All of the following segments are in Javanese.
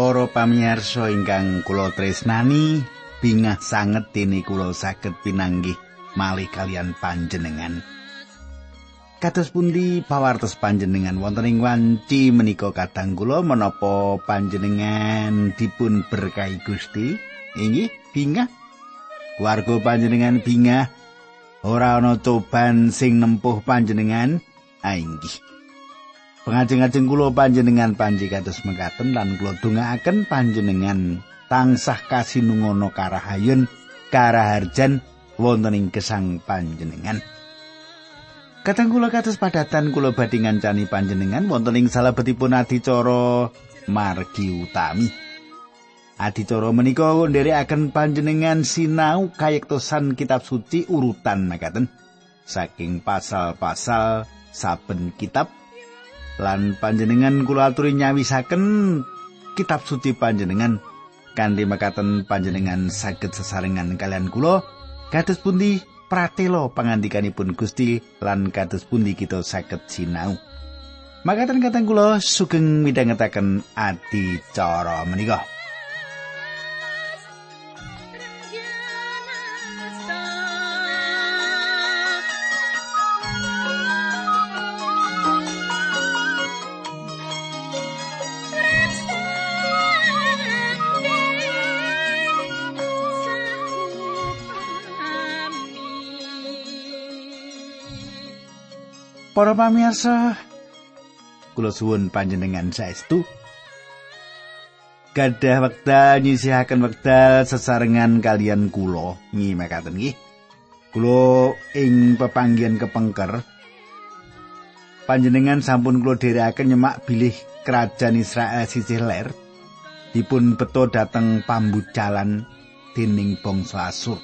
Para pamirsa ingkang kula tresnani, bingah sanget dene kula saged pinanggih malih kalian panjenengan. Kados pundi pawartos panjenengan wonten ing wanci menika kadang kula menapa panjenengan dipun berkahi Gusti? Inggih, bingah. Warga panjenengan bingah ora ana coban sing nempuh panjenengan. Ah, inggih. Pengajeng-ajeng kula panjenengan panji kados mekaten lan kula dongaaken panjenengan tansah kasinungono karahayun karaharjan wonten ing gesang panjenengan. Kadang kula kados padatan kula badhe ngancani panjenengan wonten ing salebetipun adicara margi utami. Adicara menika nderekaken panjenengan sinau kayektosan kitab suci urutan mekaten saking pasal-pasal saben kitab lan panjenengan kula aturi nyawisaken kitab suci panjenengan. Kanthi makaten panjenengan saged sesarengan kalian kula kados pundi pratelo pangandikanipun Gusti lan kados pundi kita saged sinau. Makaten kateng kula sugeng midhangetaken adi cara menika Para pamirsa, kula suwun panjenengan saestu gadah wekdal nyisihaken wekdal sesarengan kalian kula ngimekaten nggih. Kula ing pepanggihan kepengker panjenengan sampun kula dherekaken nyemak bilih kerajaan Israel sisih ler dipun beto dhateng pambucalan dening bangsa Asur.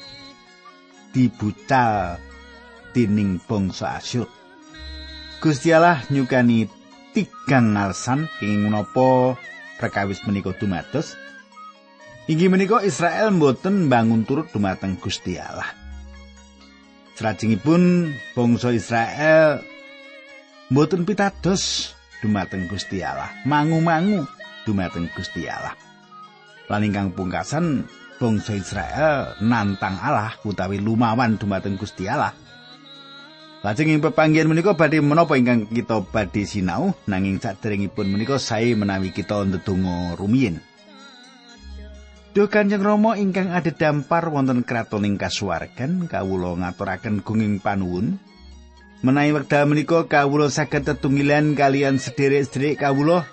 Dibucal dening bangsa Asyur. Gusti Allah nyukani tigang ngalsan ing menapa perkawis menika dumados. Inggih menika Israel mboten bangun turut dumateng Gusti Allah. Salajengipun bangsa Israel mboten pitados dumateng Gusti Allah, mangu-mangu dumateng Gusti Allah. Lan ingkang pungkasan bangsa Israel nantang Allah utawi lumawan dumateng Gusti Allah. Lajeng ing pepanggihan menika badhe menapa ingkang kita badhe sinau nanging saderengipun menika sae menawi kita ndedonga rumiyin. Duh Kanjeng Rama ingkang ada wonten kratoning kasuwargan kawula ngaturaken gunging panuwun. Menawi wekdal menika kawula saged tetunggilan kalian sederek-sederek kawula.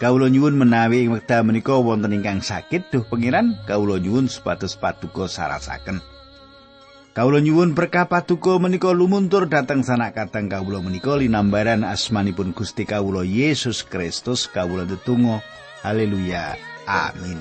Kawula nyuwun menawi ing wekdal menika wonten ingkang sakit duh pangeran kawula nyuwun paduka sarasaken. Kawula nyuwun berkah paduka menika lumuntur dhateng sanak katang kawula menika linambaran asmanipun Gusti kawula Yesus Kristus kawula tetunggal haleluya. Amin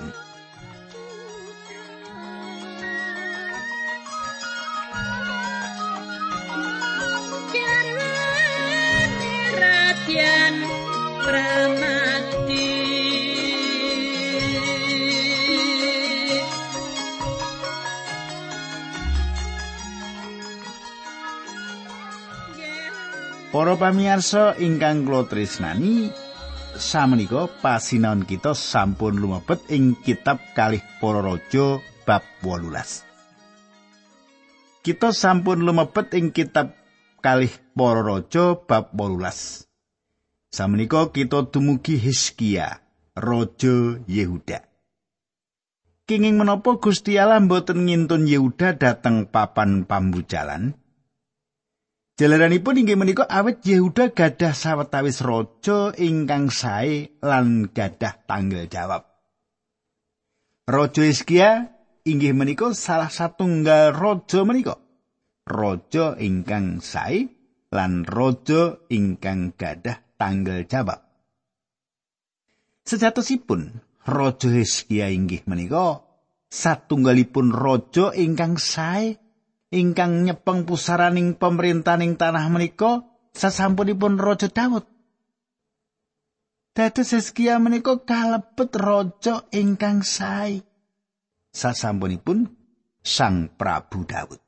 Para pamirsa ingkang kula tresnani, samenika pasinaon kita sampun lumebet ing kitab Kalih Para Raja bab 18. Kita sampun lumebet ing kitab Kalih Para Raja bab 18. Samenika kita dumugi Hizkia, raja Yehuda. Kenging menapa Gusti Allah mboten ngintun Yehuda dhateng papan pambujalan? Jalaranipun inggih menika awet Yehuda gadah sawetawis raja ingkang sae lan gadah tanggal jawab. Raja Hizkia inggih menika salah satunggal raja menika. Raja ingkang sae lan raja ingkang gadah tanggal jawab. Sejatosipun Raja Hizkia inggih menika satunggalipun raja ingkang sae ingkang nyepeng pusaraning pemerintahaning tanah menika sasampunipun Raja Daud. Dados Hizkia menika kalebet raja ingkang sae sasampunipun Sang Prabu Daud.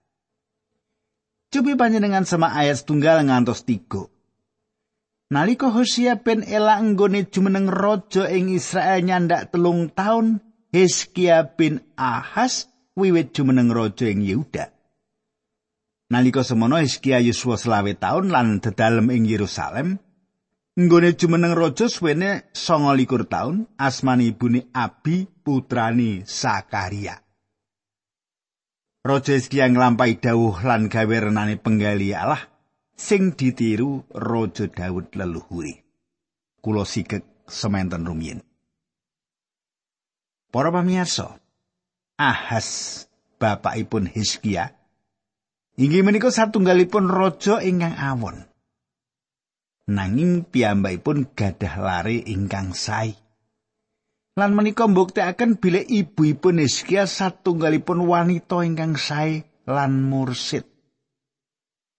Cobi panjenengan sama ayat setunggal ngantos tiga. Nalika Hosea ben elak nggone jumeneng raja ing Israel nyandak telung taun, Hizkia bin Ahas wiwit jumeneng raja ing Yehuda. Nalika semono Hizkia yuswa selawe taun lan dedalem ing Yerusalem, nggone jumeneng raja suwene 29 taun, asmane ibune Abi putrani Sakaria. Raja Hizkia nglampahi dawuh lan gawe renane penggali Allah sing ditiru Raja Daud leluhuri. Kulo sigek sementen rumiyin. Para pamirsa, Ahas bapakipun Hizkia inggih menika satunggalipun raja ingkang awon. Nanging piyambakipun gadah lare ingkang sae. Lan menika mbuktekaken bilih ibuipun Hizkia satunggalipun wanita ingkang sae lan mursid.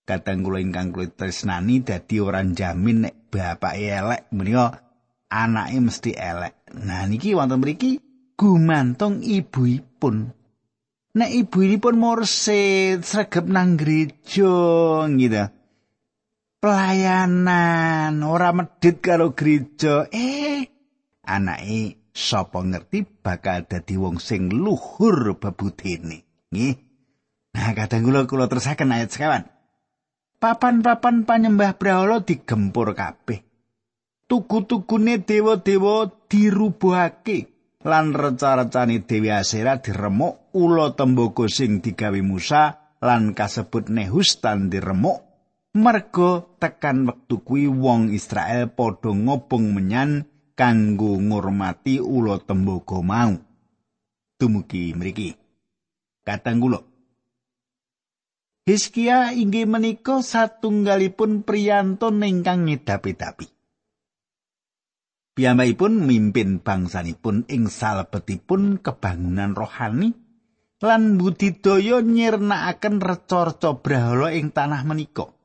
kadang kula ingkang kula tresnani dadi ora jamin nek bapake elek menika anake mesti elek. Nah niki wonten mriki gumantung ibuipun. Nek ibuipun mursid sregep nang gereja gitu. Pelayanan ora medhit karo gereja. Eh anake sapa ngerti bakal dadi wong sing luhur bebudene. Nggih. Nah kadang kula kula terusaken ayat sekawan. papan-papan panyembah brahala digempur kabeh. Tugu-tugune dewa-dewa dirubuhake lan reca-recane Dewi Asera diremuk ula tembaga sing digawe Musa lan kasebut Nehustan diremuk merga tekan wektu kuwi wong Israel padha ngobong menyan kanggo ngurmati ula tembaga mau. Tumugi mriki. Katang kula Hizkia inggih menika satunggalipun priyantun ingkang ngedapi-dapi. Piyambakipun mimpin bangsanipun ing salebetipun kebangunan rohani lan budidaya nyirnakaken reca-reca brahala ing tanah menika.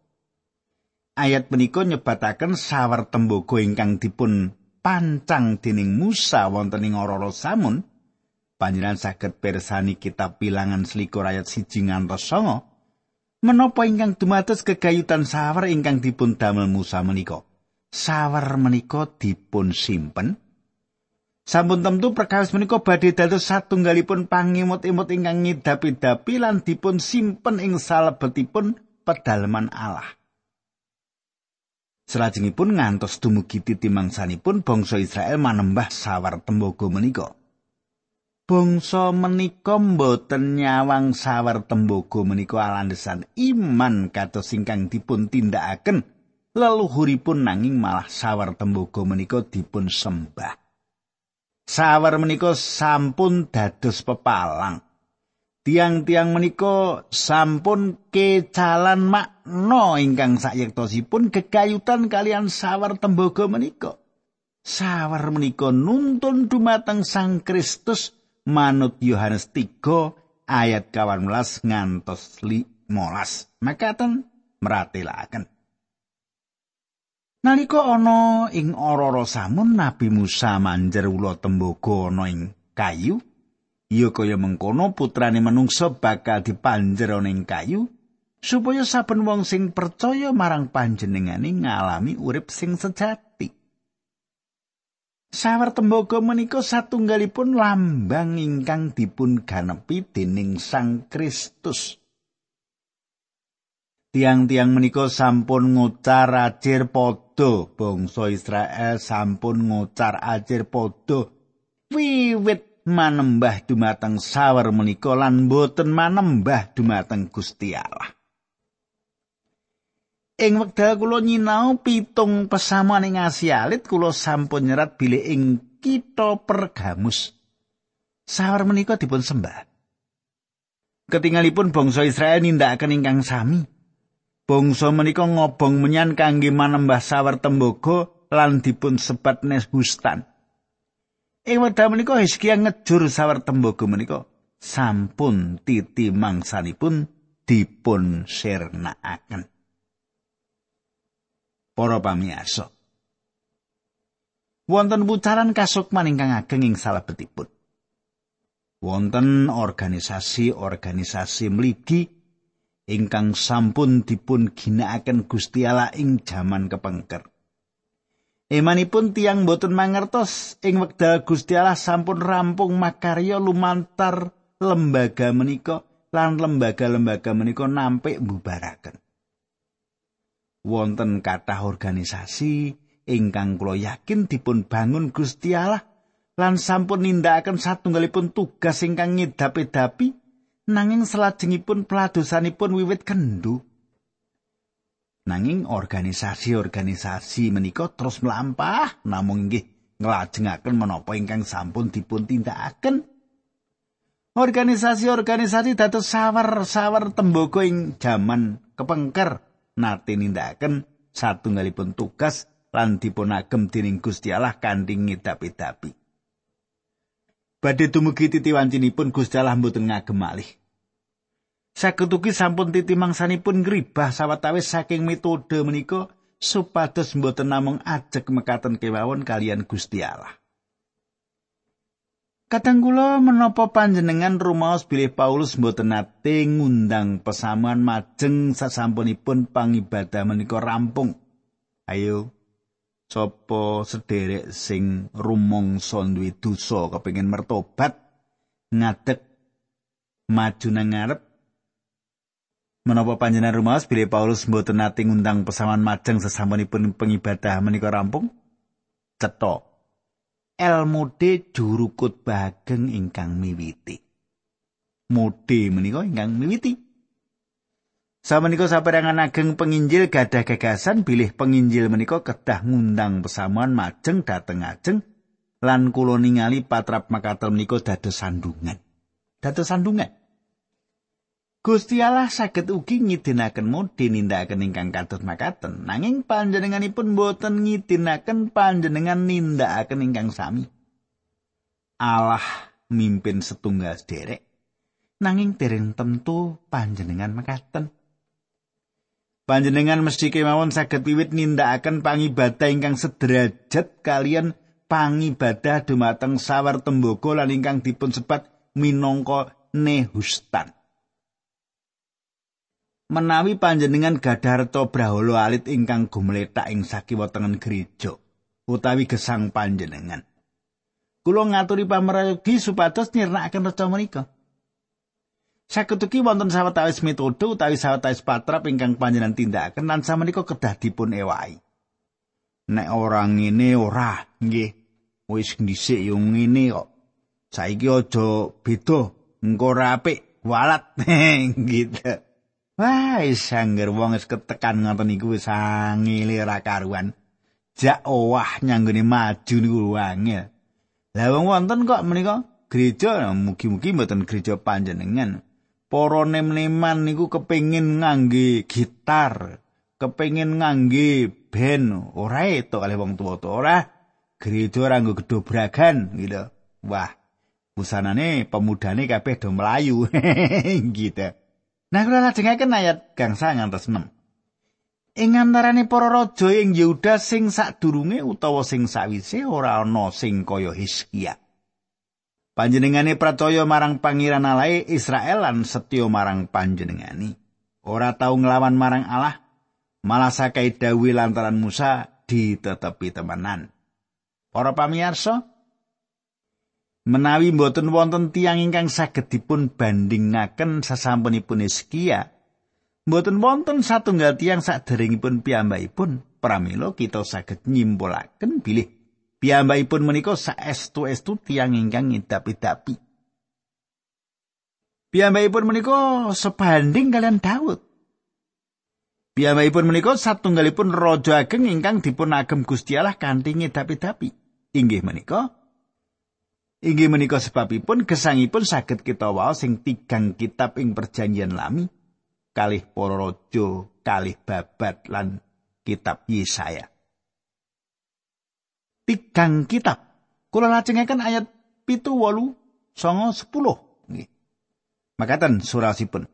Ayat menika nyebataken sawer tembaga ingkang dipun pancang dening Musa wonten ing Ora Samun. Panjenengan saged pirsani kitab Bilangan selikur ayat 1 ngantos 9. Menapa ingkang dumados kegayutan sawer ingkang dipun damel Musa menika? Sawer menika dipun simpen. Sampun tentu perkawis menika badhe dados satunggalipun pangimut-imut ingkang ngidapi-dapi lan dipun simpen ing salebetipun pedalaman Allah. Selajengipun ngantos dumugi titimangsanipun bangsa Israel manembah sawar tembaga menika. bangsa menika mboten nyawang sawer tembaga menika alandesan iman kados ingkang dipun tindakaken leluhuripun nanging malah sawer tembaga menika dipun sembah. Sawer menika sampun dados pepalang. Tiang-tiang menika sampun kecalan makna ingkang sayektosipun kekayutan kalian sawer tembaga menika. Sawer menika nuntun dumateng Sang Kristus manut Yohanes 3 ayat 18 ngantos 15 makaten meratelaken Nalika ana ing Ororo Samun Nabi Musa manjer ula tembaga ana ing kayu iya kaya mengkono putrane menungso bakal dipanjer ana ing kayu supaya saben wong sing percaya marang panjenengane ngalami urip sing sejati Sawer tembaga menika satunggalipun lambang ingkang dipun ganepi dening Sang Kristus. Tiang-tiang menika sampun ngucar ajir padha bangsa Israel sampun ngucar ajir padha wiwit manembah dumateng sawer menika lan boten manembah dumateng Gusti Allah. ing wekdal kula nyinau pitung pesamuan ing Asia Alit kula sampun nyerat bilih ing kita Pergamus. Sawar menika dipun sembah. Ketingalipun bangsa Israel nindakaken ingkang sami. Bangsa menika ngobong menyan kangge manembah sawar tembaga lan dipun sebat Nehustan. Ing wekdal menika Hizkia ngejur sawar tembaga menika sampun titi mangsanipun dipun sirnakaken. para pamiyarsa. Wonten pucaran kasukman ingkang ageng ing salebetipun. Wonten organisasi-organisasi mligi ingkang sampun dipun ginakaken Gusti Allah ing jaman kepengker. Emanipun tiang boten mangertos ing wekdal Gusti Allah sampun rampung makarya lumantar lembaga menika lan lembaga-lembaga menika nampik mbubaraken. Wonten kathah organisasi ingkang kula yakin dipun bangun Gusti Allah lan sampun nindakaken satunggalipun tugas ingkang ngedapi-dapi nanging selajengipun peladosanipun wiwit kendu. Nanging organisasi-organisasi menika terus melampah namung nggih nglajengaken menapa ingkang sampun dipun tindakaken. Organisasi-organisasi dados sawer-sawer tembaga ing jaman kepengker nate nindakaken satunggalipun tugas lan dipunagem dening Gusti Allah kanthi ngedapi-dapi. Badhe dumugi titiwancinipun Gusti Allah mboten ngagem malih. Saged ugi sampun titi mangsanipun ngribah sawetawis saking metode menika supados mboten namung ajeg mekaten kewawon kalian Gusti Allah. Kadang kula menapa panjenengan rumaos bilih Paulus mboten nate ngundang pesamuan majeng sasampunipun pangibadah menika rampung. Ayo sapa sederek sing rumangsa duwe dosa kepengin mertobat ngadeg maju nang ngarep Menapa panjenengan rumaos bilih Paulus mboten nate ngundang pesawan majeng sesampunipun pengibadah menika rampung? Cetha. Elmude jurukut bageng ingkang miwiti. Mode menika ingkang miwiti. Samenika saperangan ageng penginjil gadah gagasan bilih penginjil menika kedah ngundang pesamuan majeng dateng ajeng lan kula ningali patrap makaten menika dados sandungan. Dados sandungan. Gusti Allah saged ugi ngidinaken mudi nindakaken ingkang katut makaten. Nanging panjenenganipun boten ngidinaken panjenengan nindakaken ingkang sami. Allah mimpin setunggal derek. Nanging dereng tentu panjenengan makaten panjenengan mesti kemawon saged wiwit nindakaken pangibadah ingkang sederajat kalian pangibadah dumateng sawar tembogo lan ingkang dipun sebat minangka nehustan menawi panjenengan gadah reta brahala alit ingkang gumletak ing sakiwa tengen gereja utawi gesang panjenengan. Kula ngaturi pamrayogi supados nyirnakaken reca menika. Saketuki wonten sawetawis metode utawi sawetawis patrap ingkang panjenengan tindakaken lan samenika kedah dipun ewahi. Nek ora ngene ora, nggih. Wis dhisik yo ngene kok. Saiki aja beda, engko ora apik, walat gitu. Wah, sangger wong wis ketekan ngoten niku wis angile ora karuan. Jak owah nyanggone maju niku angel. Lah wong wonten kok menika gereja mugi-mugi mboten gereja panjenengan. Para nem-neman niku kepengin ngangge gitar, kepengin ngangge band, ora eto kali wong tuwa-tuwa ora. Gereja ora nggo gedobragan gitu. Wah, busanane pemudane kabeh do melayu gitu. Nah kula lajengaken ayat gangsa ngantos 6. Ing antarane para raja ing Yehuda sing sadurunge utawa sing sawise ora ana sing kaya Hizkia. Panjenengane percaya marang pangeran Allah Israel lan setya marang panjenengani. Ora tau nglawan marang Allah, malah sakai dawi lantaran Musa ditetepi temenan. Para pamirsa, menawi mboten wonten tiang ingkang saged dipun bandingaken sasampunipun Hizkia mboten wonten satunggal tiang saderengipun piyambakipun pramila kita saged nyimpulaken bilih piyambakipun menika saestu-estu tiang ingkang ngidapi-dapi. Piyambakipun menika sebanding kalian Daud. Piyambakipun menika satunggalipun raja ageng ingkang dipun agem Gusti Allah kanthi ngidapi-dapi. Inggih menika Inggih menika sebabipun gesangipun saged kita waos sing tigang kitab ing perjanjian lami kalih para raja, kalih babat lan kitab Yesaya. Tigang kitab. Kula lajengaken ayat pitu wolu songo sepuluh. Makaten surasipun.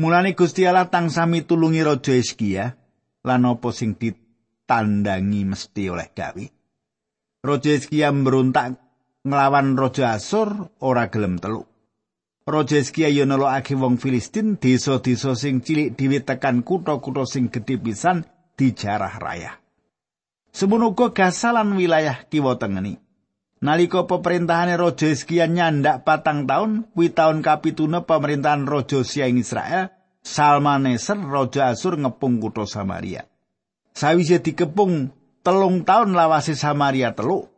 Mulane Gusti Allah tangsa mitulungi Raja Hizkia lan apa sing ditandangi mesti oleh gawe. Raja Hizkia mbrontak nglawan Raja Asur ora gelem teluk. Raja Hizkia yo nelokake wong Filistin desa-desa sing cilik dhewe tekan kutha-kutha sing gedhe pisan dijarah raya. Semono uga Gaza lan wilayah kiwa tengeni. Nalika pemerintahane Raja Hizkia nyandak patang taun, kuwi taun kapitune pemerintahan Raja Sia Israel, Salmaneser Raja Asur ngepung kutha Samaria. Sawise dikepung telung taun lawase Samaria teluk,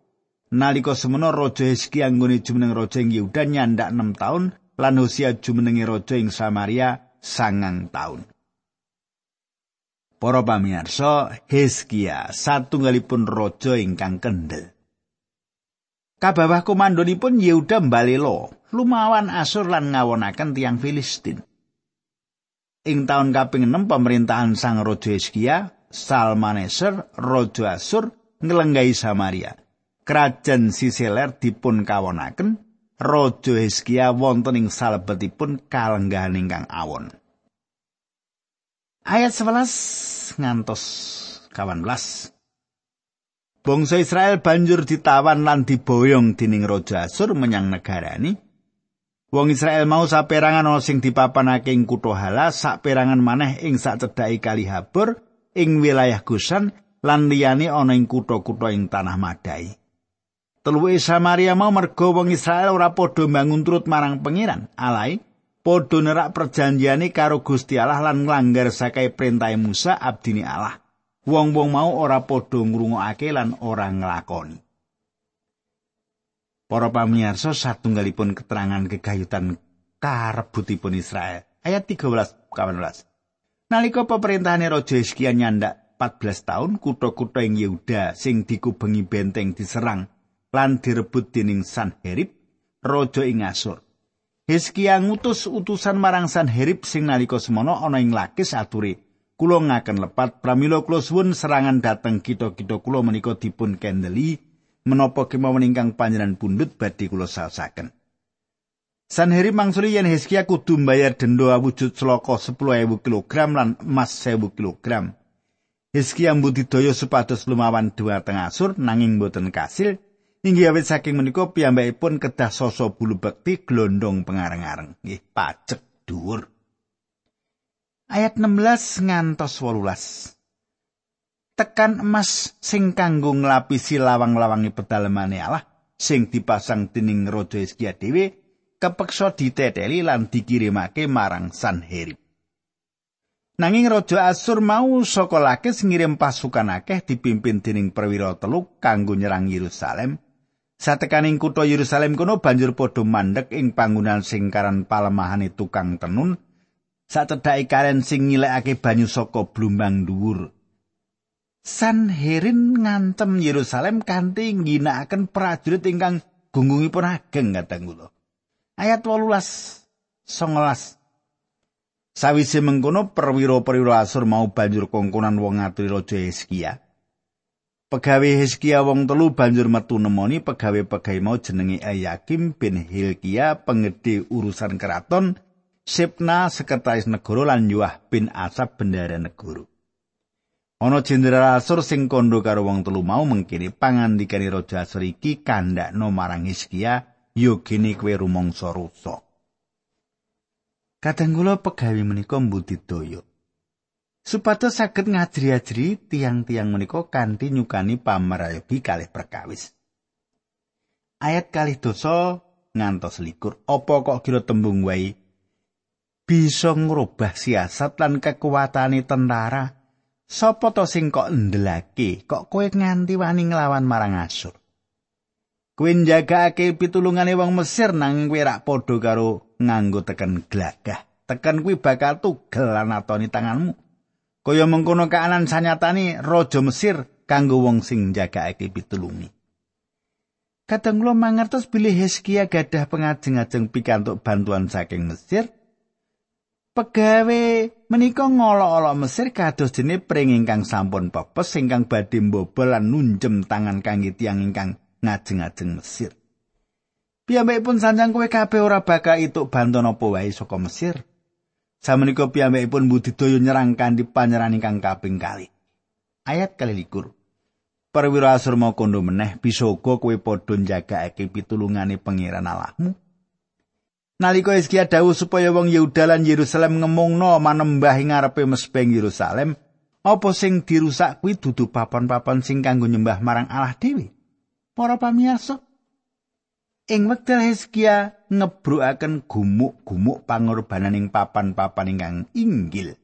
nalika semono Raja Hizkia nggone jumeneng raja ing Yehuda nyandak 6 taun lan Hosea jumenenge raja ing Samaria sangang taun. Para pamirsa, Hizkia satunggalipun raja ingkang kendel. Kabawah komandonipun Yehuda mbalela lumawan Asur lan ngawonaken tiang Filistin. Ing taun kaping 6 pemerintahan Sang Raja Hizkia, Salmaneser, Raja Asur ngelenggai Samaria. Kerajaan Siseler dipun kawonaken, Raja Hizkia wonten ing salebetipun kalenggahan ingkang awon. Ayat 11 ngantos 18. Bangsa Israel banjur ditawan lan diboyong dening Raja Asur menyang negarani. Wong Israel mau saperangan ana sing dipapanake ing kutha Hala, saperangan maneh ing sacedhake Kali Habur ing wilayah Gusan lan liyane ana ing kutha-kutha ing tanah Madai. Teluwe Samaria mau mergo wong Israel ora padha bangun turut marang pengiran. Alai padha nerak perjanjiane karo Gusti Allah lan nglanggar sakai perintah Musa abdini Allah. wong-wong mau ora padha ngrungokake lan ora nglakoni. Para pamirsa satunggalipun keterangan kegayutan karebutipun Israel. Ayat 13 18. Nalika pemerintahane Raja Hizkia nyandak 14 tahun, kutha-kutha ing Yehuda sing dikubengi benteng diserang lan direbut dening Sanherib, raja ing Asur. Hizkia ngutus utusan marang Sanherib sing nalika semono ana ing Lakis aturi, kula ngaken lepat pramila kula suwun serangan dateng kita-kita kula menika dipun kendeli menapa kemawon ingkang panjenengan pundhut badhe kula saosaken. Sanheri mangsuli yen Hizkia kudu mbayar denda awujud sloka 10.000 kg lan emas 1.000 kg. Hizkia mbudidaya supados lumawan dua tengah sur nanging boten kasil inggih awit saking menika piyambakipun kedah sasa bulu bekti glondong pengareng-areng nggih pacek dhuwur. ayat 16 ngantos 18. Tekan emas sing kanggo nglapisi lawang-lawangi pedalemane Allah sing dipasang dening Raja Hizkia dhewe kepeksa diteteli lan dikirimake marang Sanherib. Nanging Raja Asur mau saka Lakis ngirim pasukan akeh dipimpin dening perwira telu kanggo nyerang Yerusalem. Satekaning kutha Yerusalem kono banjur padha mandek ing panggonan sing karan palemahane tukang tenun sacedhake karen sing ngilekake banyu saka blumbang dhuwur. Sanherin ngantem Yerusalem kanthi ngginakaken prajurit ingkang gunggungipun ageng kadang kula. Ayat 18 19 Sawise mengkono perwira-perwira Asur mau banjur kongkonan wong ngaturi Raja Hizkia. Pegawe Hizkia wong telu banjur metu nemoni pegawe-pegawe mau jenenge Ayakim bin Hilkia pengede urusan keraton Sipna sekretaris negara lan Yuah bin Asab bendara negara. Ana jenderal Asur sing kandha karo wong telu mau mengkini pangandikane raja Asur iki kandhakno marang Hizkia yogene kowe rumangsa rusa. Kadang kula pegawe menika mbudidaya. Supados saged ngajri-ajri tiang-tiang menika kanthi nyukani pamrayogi kalih perkawis. Ayat kalih dosa ngantos likur. Apa kok kira tembung wae bisa ngrubah siasat lan kekuatane tentara. Sopo to sing kok ndelake, kok kowe nganti wani nglawan marang Asur? Kowe njagake pitulungane wong Mesir nang kowe rak padha karo nganggo teken glagah. Teken kuwi bakal tugel lan atoni tanganmu. Kaya mengkono kaanan sanyatane raja Mesir kanggo wong sing njagake pitulungi. Kadang kula mangertos bilih Hizkia gadah pengajeng-ajeng pikantuk bantuan saking Mesir, Pegawe menika ngolok-olok Mesir kados dene pring ingkang sampun pepes ingkang badhe mbobol lan nunjem tangan kangge tiyang ingkang ngajeng-ajeng Mesir. Piyambakipun sanjang kowe kabeh ora bakal ituk bantuan apa wae saka Mesir. Samenika piyambakipun budidaya nyerang kanthi panyeran ingkang kaping kali. Ayat kali likur. Perwira asur mau kondo meneh bisa uga kowe padha njagake pitulungane pangeran Allahmu. Nalika Hizkia dawuh supaya wong Yehuda lan Yerusalem ngemungno manembah ing ngarepe mesbeng Yerusalem, Apa sing dirusak kuwi dudu papan-papan sing kanggo nyembah marang Allah dhewe? Para pamirsa, ing wekdal Hizkia ngebrukaken gumuk-gumuk pangorbanan ing papan-papan ingkang inggil.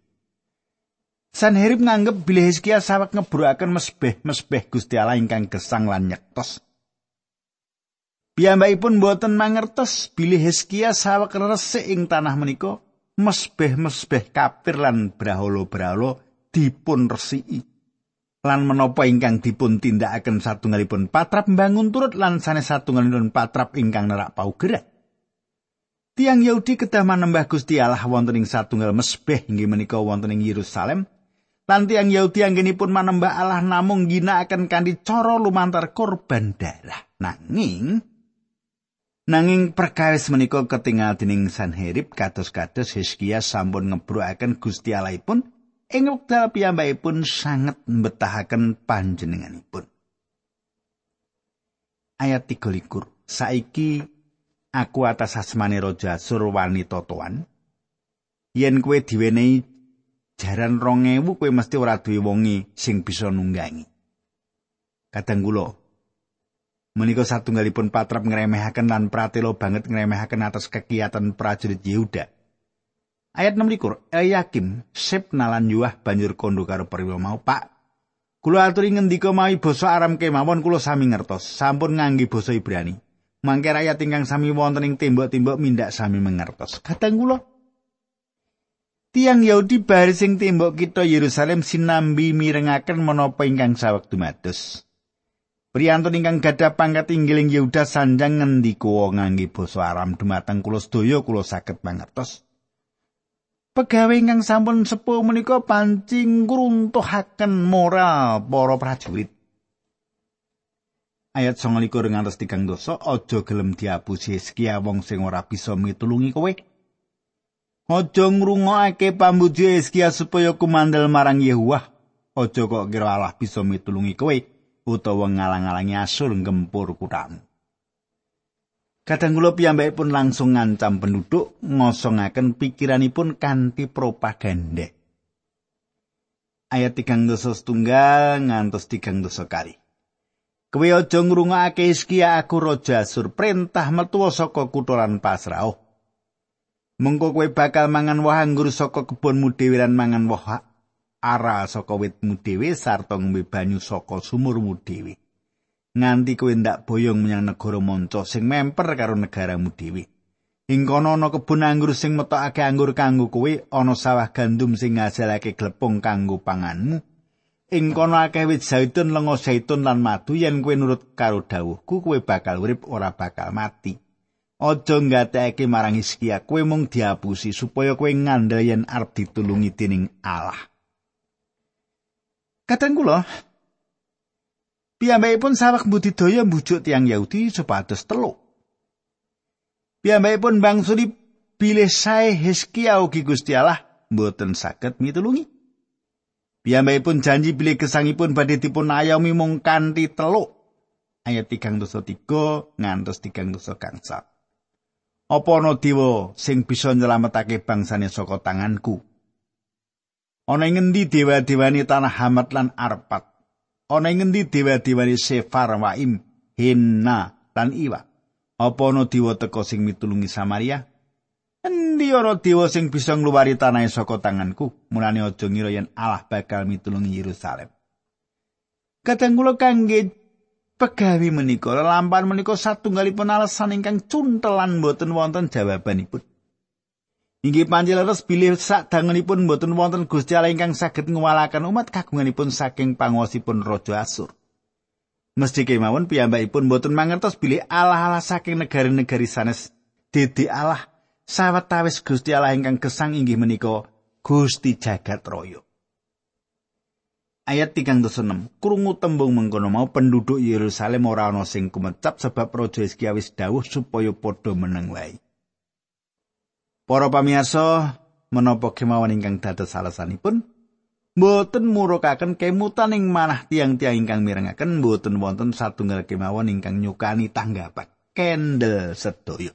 Sanherib nganggep bilih Hizkia sawek ngebrukaken mesbeh-mesbeh Gusti Allah ingkang gesang lan nyektos. Piyambakipun boten mangertos bilih Hizkia sawek resik ing tanah menika mesbeh-mesbeh kapir lan brahala-brahala dipun resiki. Lan menapa ingkang dipun tindakaken satunggalipun patrap mbangun turut lan sanes satunggalipun patrap ingkang nerak paugeran. Tiang Yahudi kedah manembah Gusti Allah wonten ing satunggal mesbeh inggih menika wonten ing Yerusalem Lan tiang Yahudi anggenipun manembah Allah namung ginakaken kanthi cara lumantar korban darah. Nanging nanging perkawis menika ketingal dening Sanherib kados-kados Hizkia sampun ngebruaken Gusti Allahipun ing wekdal piyambakipun sanget mbetahaken panjenenganipun. Ayat 33. Saiki aku atas asmane Raja Surwani Totoan yen kowe diwenehi jaran rong ewu kowe mesti ora duwe wongi sing bisa nunggangi. Kadang kula menika satunggalipun patrap ngremehaken lan pratelo banget ngremehaken atas kegiatan prajurit Yehuda. Ayat 6 Eliakim sip nalan yuah banjur kondo karo perwira mau Pak. Kula aturi ngendika mawi basa Aram kemawon kula sami ngertos sampun ngangge basa Ibrani. Mangke rakyat ingkang sami wonten ing tembok-tembok mindak sami mengertos. Kadang kula Tiang Yahudi bari sing tembok kita Yerusalem sinambi mirengaken menapa ingkang sawektu mados. Priyantun ingkang gadah pangkat inggiling Yehuda sanjang ngendika ngangge basa Aram dumateng kula sedaya kula saged mangertos. Pegawe ingkang sampun sepuh menika pancing ngruntuhaken moral para prajurit. Ayat 29 ngantos 3 dosa aja gelem diapusi sekia wong sing ora bisa mitulungi kowe. Aja ngrungokake pambuji Hizkia supaya kumandel marang Yehuwah. Aja kok kira Allah bisa mitulungi kowe utawa ngalang-alangi asur gempur kutamu. Kadang kula piyambakipun langsung ngancam penduduk ngosongaken pikiranipun kanthi propaganda. Ayat 3 dosa setunggal ngantos 3 dosa kali. Kowe aja ngrungokake Hizkia aku raja Asur perintah metu saka kutha lan pasrah. Mengko kowe bakal mangan woh anggur saka kebonmu dhewe lan mangan woh ara saka witmu dhewe sarta ngombe banyu saka sumurmu dhewe. Nganti kowe ndak boyong menyang negara manca sing memper karo negaramu dhewe. Ing kono ana kebon anggur sing metokake anggur kanggo kowe, ana sawah gandum sing ngasilake glepung kanggo panganmu. Ing kono akeh wit zaitun, lenga zaitun lan madu yen kowe nurut karo dawuhku, kowe bakal urip ora bakal mati. Aja ngatekake marang Hizkia, kowe mung diapusi supaya kowe ngandel yen arep ditulungi dening Allah. Kadang kula piyambakipun sawek budidaya mbujuk tiang Yahudi supados teluk. Piyambakipun bangsuli bilih sae Hizkia ugi Gusti Allah mboten saged mitulungi. Piyambakipun janji bilih gesangipun badhe dipun ayomi mung kanthi teluk. Ayat 3 dosa 3 ngantos 3 dosa gangsal. Apa ana dewa sing bisa nyelametake bangsane saka tanganku? Ana ing ngendi dewa-dewani tanah Hamat lan Arpat? Ana ing ngendi dewa-dewani Sefar Waim, Hinna lan Iwa? Apa ana dewa teka sing mitulungi Samaria? Endi ana dewa sing bisa ngluwari tanah saka tanganku? Mulane aja ngira yen Allah bakal mitulungi Yerusalem. Kadang kula kangge pegawi menika lampahan menika satunggalipun alasan ingkang cuntelan boten wonten jawabanipun. Inggih panjenengan bilih sadangunipun boten wonten Gusti Allah ingkang saged ngwalaken umat kagunganipun saking panguwasipun Raja Asur. Mesti kemawon piyambakipun boten mangertos bilih Allah-Allah saking negari-negari sanes dede Allah sawetawis Gusti Allah ingkang gesang inggih menika Gusti jagat raya. ayat 36 krungu tembung mengkono mau penduduk Yerusalem ora ana sing kumecap sebab raja Hizkia wis dawuh supaya padha meneng wae Para pamirsa menapa kemawon ingkang dados alasanipun? Mboten murukaken kemutan ing manah tiang-tiang ingkang mirengaken mboten wonten satunggal kemawon ingkang nyukani tanggapan. Kendel sedaya.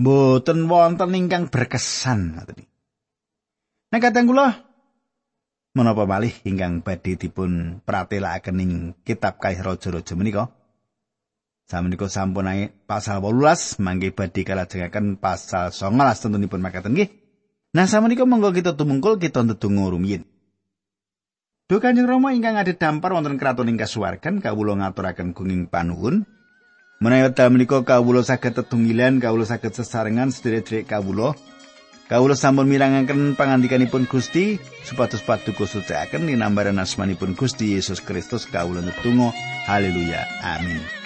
Mboten wonten ingkang berkesan Nah kadang kula menapa malih ingkang badhe dipun pratelakaken ing kitab Kaih Raja-raja menika Samenika sampun pasal 18 mangke badhe kalajengaken pasal 19 tentunipun makaten nggih. Nah samenika monggo kita tumungkul kita ndedonga rumiyin. Duh Kanjeng Rama ingkang dampar wonten kraton ing kasuwargan kawula ngaturaken gunging panuwun. Menawi wekdal menika kawula saged tetunggilan, kawula saged sesarengan sedherek kawula. Kawula sampun mirangaken pangandikanipun Gusti supados paduka sucikaken linambaran asmanipun Gusti Yesus Kristus kawula netunggal. Haleluya. Amin.